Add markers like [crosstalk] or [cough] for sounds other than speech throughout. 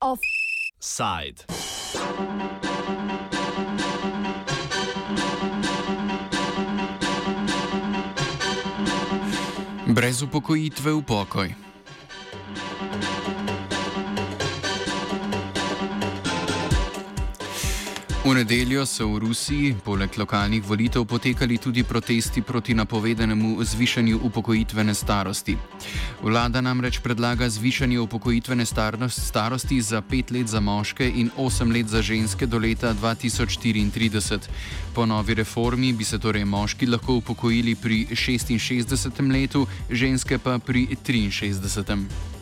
Offside. Brez upokojitve v pokoj. V nedeljo so v Rusiji poleg lokalnih volitev potekali tudi protesti proti napovedanemu zvišanju upokojitvene starosti. Vlada namreč predlaga zvišanje upokojitvene starosti za pet let za moške in osem let za ženske do leta 2034. Po novi reformi bi se torej moški lahko upokojili pri 66. letu, ženske pa pri 63.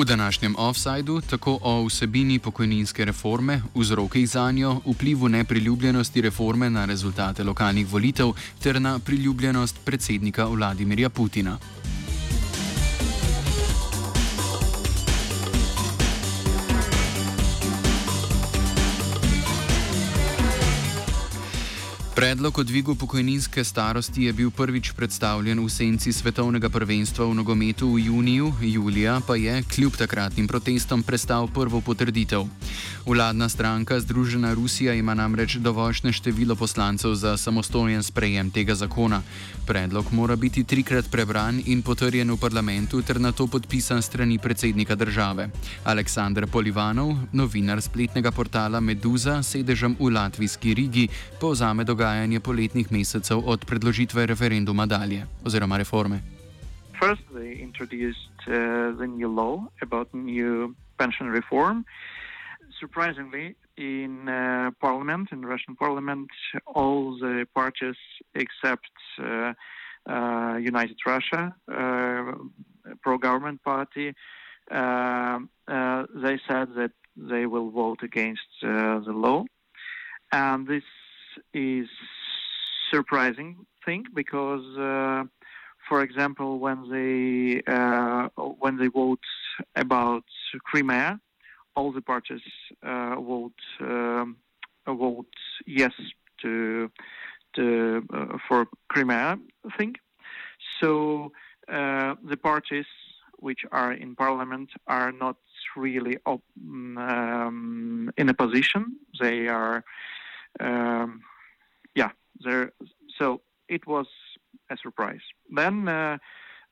V današnjem offsajdu tako o vsebini pokojninske reforme, vzrokih za njo, vplivu nepriljubljenosti reforme na rezultate lokalnih volitev ter na priljubljenost predsednika Vladimirja Putina. Predlog o dvigu pokojninske starosti je bil prvič predstavljen v senci svetovnega prvenstva v nogometu v juniju, julija pa je, kljub takratnim protestom, prestal prvo potrditev. Vladna stranka Združena Rusija ima namreč dovoljšne število poslancev za samostojen sprejem tega zakona. Predlog mora biti trikrat prebran in potrjen v parlamentu ter na to podpisan strani predsednika države. Aleksandr Polivanov, novinar spletnega portala Meduza, sedežem v latvijski Rigi, povzame dogajanje dogajanje poletnih mesecev od predložitve referenduma dalje oziroma reforme? First, they introduced uh, the new law about new pension reform. Surprisingly, in uh, parliament, in Russian parliament, all the parties except uh, uh, United Russia, uh, pro-government party, uh, uh, they said that they will vote against uh, the law, and this is surprising thing because, uh, for example, when they uh, when they vote about Crimea, all the parties uh, vote um, vote yes to to uh, for Crimea thing. So uh, the parties which are in parliament are not really op- um, in a position. They are um, yeah, there. So it was a surprise. Then uh,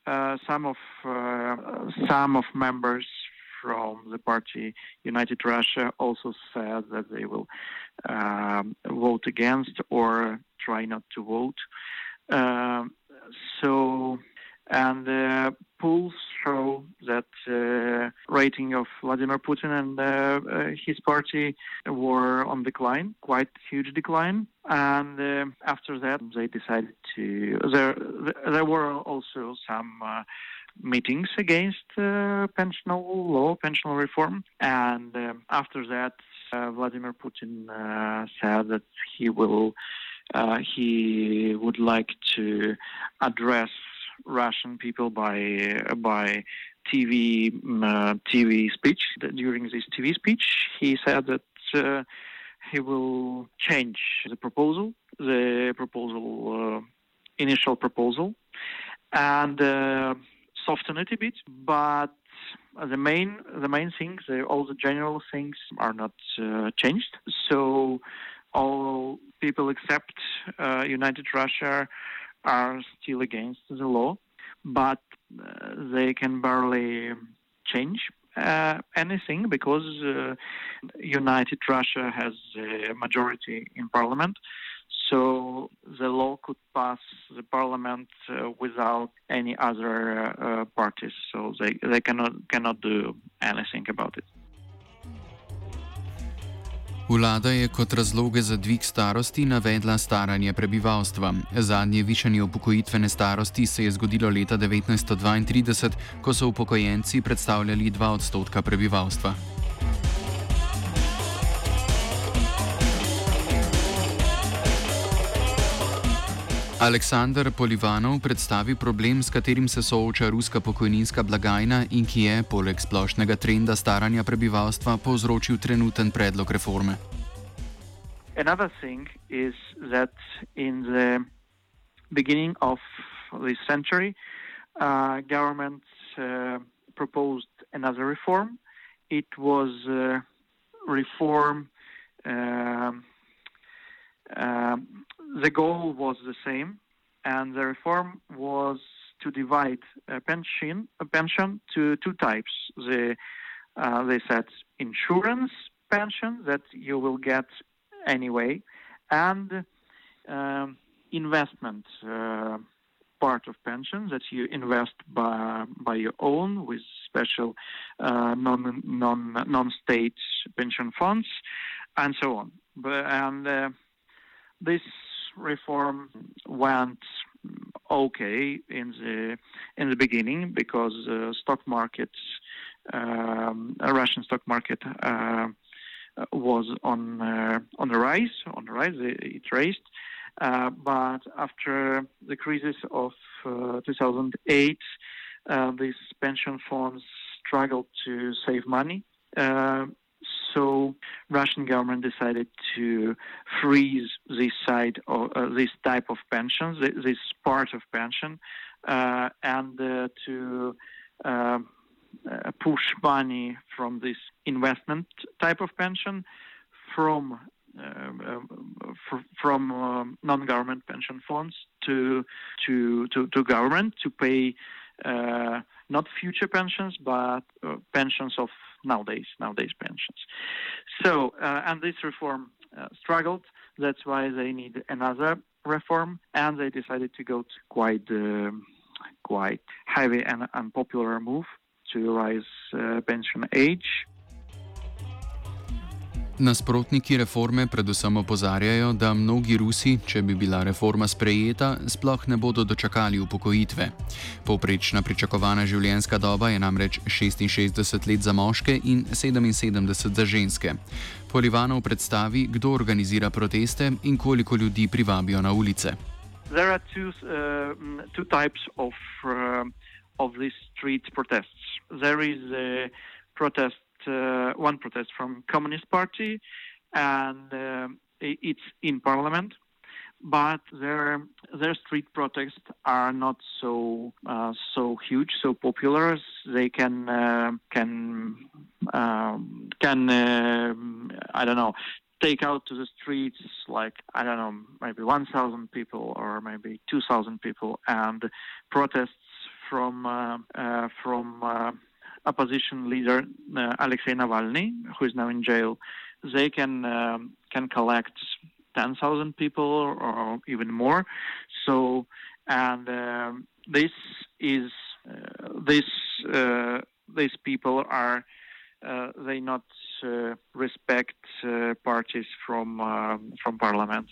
uh, some of uh, some of members from the party United Russia also said that they will um, vote against or try not to vote. Um, so and uh, polls show that uh, rating of Vladimir Putin and uh, uh his party were on decline, quite huge decline. And uh, after that, they decided to. There, there were also some uh, meetings against pensional law, pensional reform, and after that, Vladimir Putin said that he will. he would like to address Russian people by by TV uh, TV speech. During this TV speech, he said that uh, he will change the proposal, the proposal, uh, initial proposal, and soften it a bit. But the main the main things, all the general things, are not uh, changed. So all people except uh, United Russia are still against the law, but uh, they can barely change uh, anything because uh, United Russia has a majority in parliament. So the law could pass the parliament uh, without any other uh, parties. So they, they cannot cannot do anything about it. Vlada je kot razloge za dvig starosti navedla staranje prebivalstva. Zadnje višanje upokojitvene starosti se je zgodilo leta 1932, ko so upokojenci predstavljali 2 odstotka prebivalstva. Aleksandr Polivanov predstavi problem, s katerim se sooča ruska pokojninska blagajna in ki je, poleg splošnega trenda staranja prebivalstva, povzročil trenuten predlog reforme. Another thing is that in the beginning of this century, uh, government uh, proposed another reform. It was uh, reform. Uh, um, the goal was the same, and the reform was to divide a pension, a pension to two types. The, uh, they said insurance pension that you will get anyway, and um, investment uh, part of pension that you invest by by your own with special uh, non non non state pension funds, and so on. But and uh, this reform went okay in the in the beginning because the stock market, um, Russian stock market. Uh, was on uh, on the rise, on the rise. It raised, uh, but after the crisis of uh, 2008, uh, these pension funds struggled to save money. Uh, so Russian government decided to freeze this side of uh, this type of pensions, this part of pension, and to push money from this investment type of pension from uh, from um, non-government pension funds to to to, to government to pay uh, not future pensions but uh, pensions of nowadays nowadays pensions. So uh, and this reform uh, struggled. That's why they need another reform, and they decided to go to quite um, quite heavy and unpopular move to raise uh, pension age. Nasprotniki reforme predvsem opozarjajo, da mnogi Rusi, če bi bila reforma sprejeta, sploh ne bodo dočakali upokojitve. Povprečna pričakovana življenjska doba je namreč 66 let za moške in 77 za ženske. Polivanov predstavi, kdo organizira proteste in koliko ljudi privabijo na ulice. There are two, uh, two types of, uh, of these street protests. There is a protest one protest from Communist Party, and uh, it's in Parliament. But their their street protests are not so uh, so huge, so popular. They can uh, can um, can I don't know take out to the streets like I don't know maybe 1,000 people or maybe 2,000 people and protests from uh, uh, from uh, opposition leader uh, Alexei Navalny, who is now in jail, they can um, can collect 10,000 people or even more. So, and um, this is uh, this uh, these people are uh, they not uh, respect uh, parties from um, from parliament.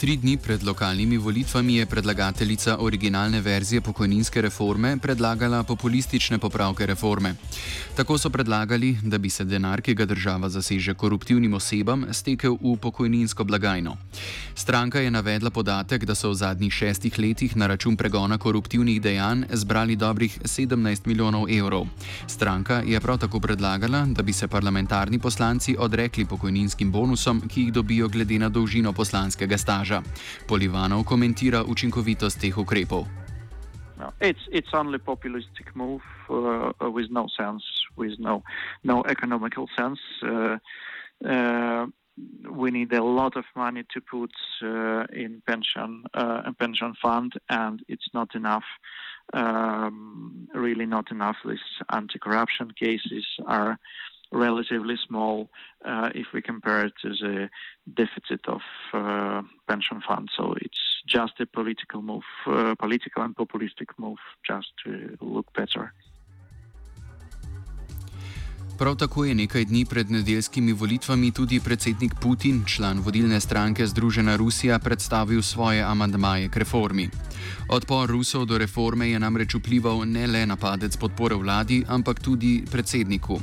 Tri dni pred lokalnimi volitvami je predlagateljica originalne verzije pokojninske reforme predlagala populistične popravke reforme. Tako so predlagali, da bi se denar, ki ga država zaseže koruptivnim osebam, stekel v pokojninsko blagajno. Stranka je navedla podatek, da so v zadnjih šestih letih na račun pregona koruptivnih dejanj zbrali dobrih 17 milijonov evrov. Stranka je prav tako predlagala, da bi se parlamentarni poslanci odrekli pokojninskim bonusom, ki jih dobijo glede na dolžino poslanskega staža. Polivanov komentira učinkovitost teh ukrepov. No, it's it's only populistic move with no sense, with no no economical sense. Uh, uh, we need a lot of money to put uh, in pension uh, pension fund, and it's not enough. Um, really, not enough. These anti-corruption cases are relatively small uh, if we compare it to the deficit of uh, pension funds. So it's just a political move, uh, political and populistic move, just to look better. Prav tako je nekaj dni pred nedeljskimi volitvami tudi predsednik Putin, član vodilne stranke Združena Rusija, predstavil svoje amandmaje k reformi. Odpor Rusov do reforme je namreč vplival ne le na padec podpore vladi, ampak tudi predsedniku.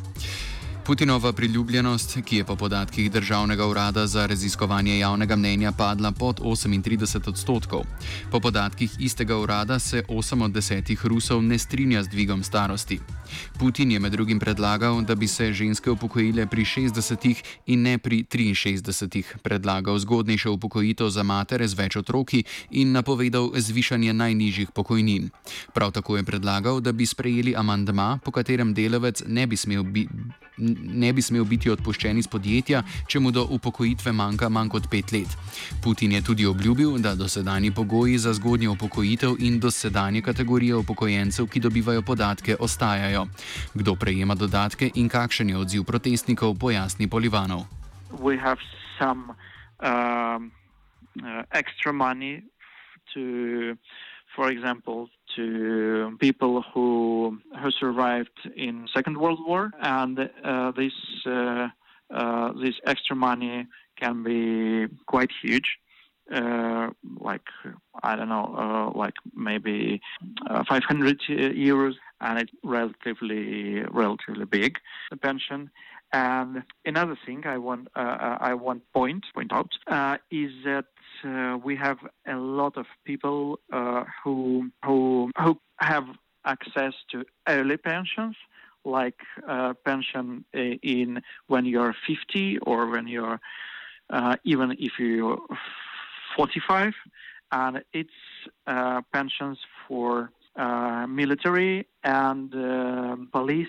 Putinova priljubljenost, ki je po podatkih Državnega urada za raziskovanje javnega mnenja padla pod 38 odstotkov. Po podatkih istega urada se 8 od 10 Rusov ne strinja z dvigom starosti. Putin je med drugim predlagal, da bi se ženske upokojile pri 60 in ne pri 63, predlagal zgodnejšo upokojitev za matere z več otroki in napovedal zvišanje najnižjih pokojnin. Prav tako je predlagal, da bi sprejeli amandma, po katerem delavec ne bi smel biti ne bi smel biti odpuščen iz podjetja, če mu do upokojitve manjka manj kot pet let. Putin je tudi obljubil, da dosedani pogoji za zgodnjo upokojitev in dosedanje kategorije upokojencev, ki dobivajo podatke, ostajajo. Kdo prejema dodatke in kakšen je odziv protestnikov, pojasni Polivanov. Some, um, uh, extra money to for example, to people who who survived in Second World War, and uh, this uh, uh, this extra money can be quite huge. Uh, like I don't know, uh, like maybe uh, 500 euros, and it's relatively relatively big the pension. And another thing I want I want point point out is that uh, we have a lot of people uh, who who who have access to early pensions, like uh, pension in when you're 50 or when you're uh, even if you're 45, and it's uh, pensions for uh, military and police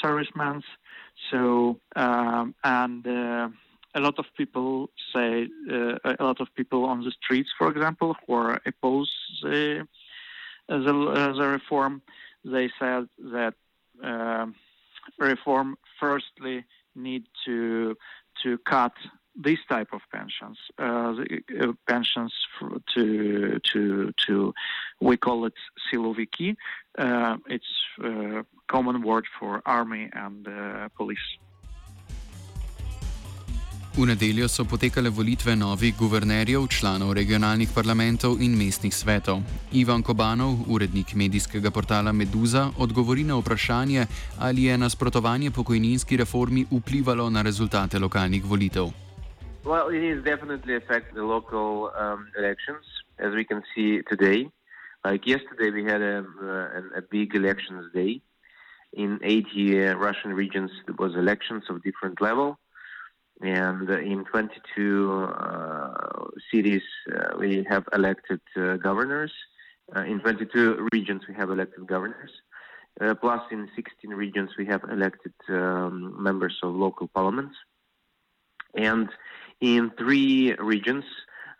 servicemen. So um, and a lot of people say, uh, a lot of people on the streets, for example, who are opposed the, the, the reform, they said that uh, reform firstly need to to cut this type of pensions, uh, the, uh, pensions to to to we call it siloviki. Uh, it's a common word for army and uh, police. V nedeljo so potekale volitve novih guvernerjev, članov regionalnih parlamentov in mestnih svetov. Ivan Kobanov, urednik medijskega portala Meduza, odgovori na vprašanje, ali je nasprotovanje pokojninski reformi vplivalo na rezultate lokalnih volitev. Well, it is definitely affect the local um, elections, as we can see today. Like yesterday, we had a, uh, a big elections day. In 80 Russian regions, there was elections of different level. and in 22 uh, cities uh, we have elected uh, governors. in 22 regions we have elected governors. plus, in 16 regions we have elected um, members of local parliaments. And in three regions,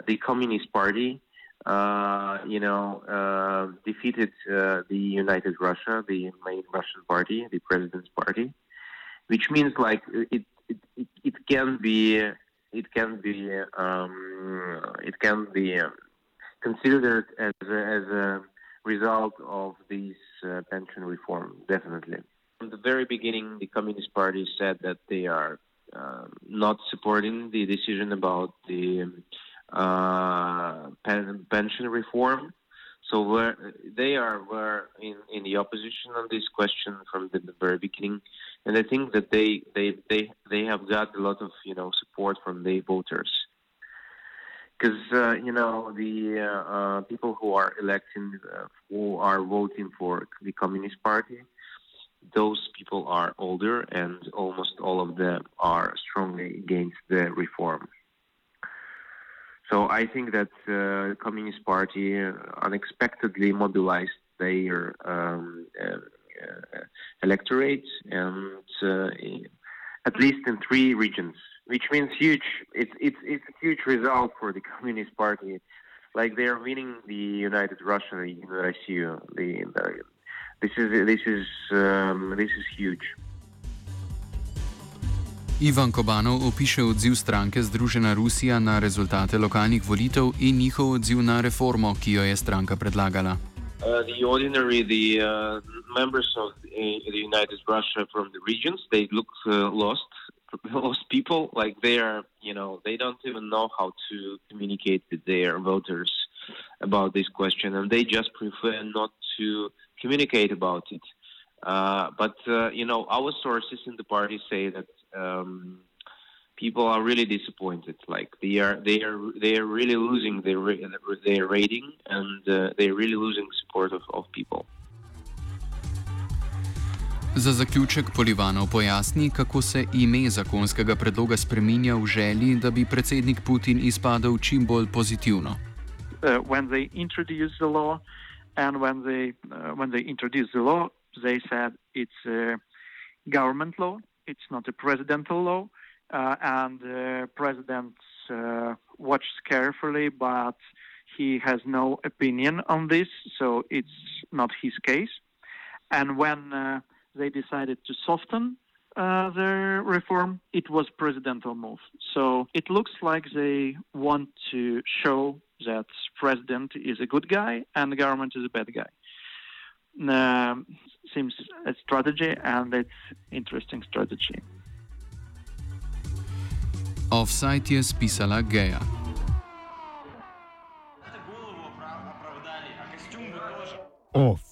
the Communist Party, uh, you know, uh, defeated uh, the United Russia, the main Russian party, the president's party, which means like it it, it, can be it can be um, it can be considered as a, as a result of this uh, pension reform. Definitely, from the very beginning, the Communist Party said that they are uh, not supporting the decision about the uh, pen, pension reform. So they are were in, in the opposition on this question from the, the very beginning and I think that they they they they have got a lot of you know support from the voters because uh, you know the uh, uh, people who are electing uh, who are voting for the Communist Party, those people are older and almost all of them are strongly against the reform. So I think that uh, the Communist Party unexpectedly mobilized their um, uh, uh, electorate, and uh, at least in three regions, which means huge. It's it's it's a huge result for the [laughs] Communist Party. Like they are winning the United Russia Russia. The, the, this is this is um, this is huge. Ivan Kobanov opiše odziv stranke Združena Rusija na rezultate lokalnih volitev in njihov odziv na reformo, ki jo je stranka predlagala. Uh, the ordinary, the uh, members of the, the, United Russia from the regions, they look uh, lost, [laughs] lost people. Like they are, you know, they don't even know how to communicate with their voters about this question, and they just prefer not to communicate about it. Uh, but uh, you know, our sources in the party say that um, people are really disappointed. Like they are, they are, they are really losing their their rating, and uh, they're really losing support of, of people. Za zaključek Polivanov pojasni, kako se ime zakonskega predloga spreminja v želji, da bi predsednik Putin izpadel čim bolj pozitivno. Uh, when they introduced the law, and when they uh, when they introduced the law, they said it's a government law, it's not a presidential law, uh, and the president uh, watches carefully, but he has no opinion on this, so it's not his case. And when uh, they decided to soften uh, their reform, it was presidential move. So it looks like they want to show that president is a good guy and the government is a bad guy. Uh, seems a strategy and it's interesting strategy. Offside je spisala Geja. Off.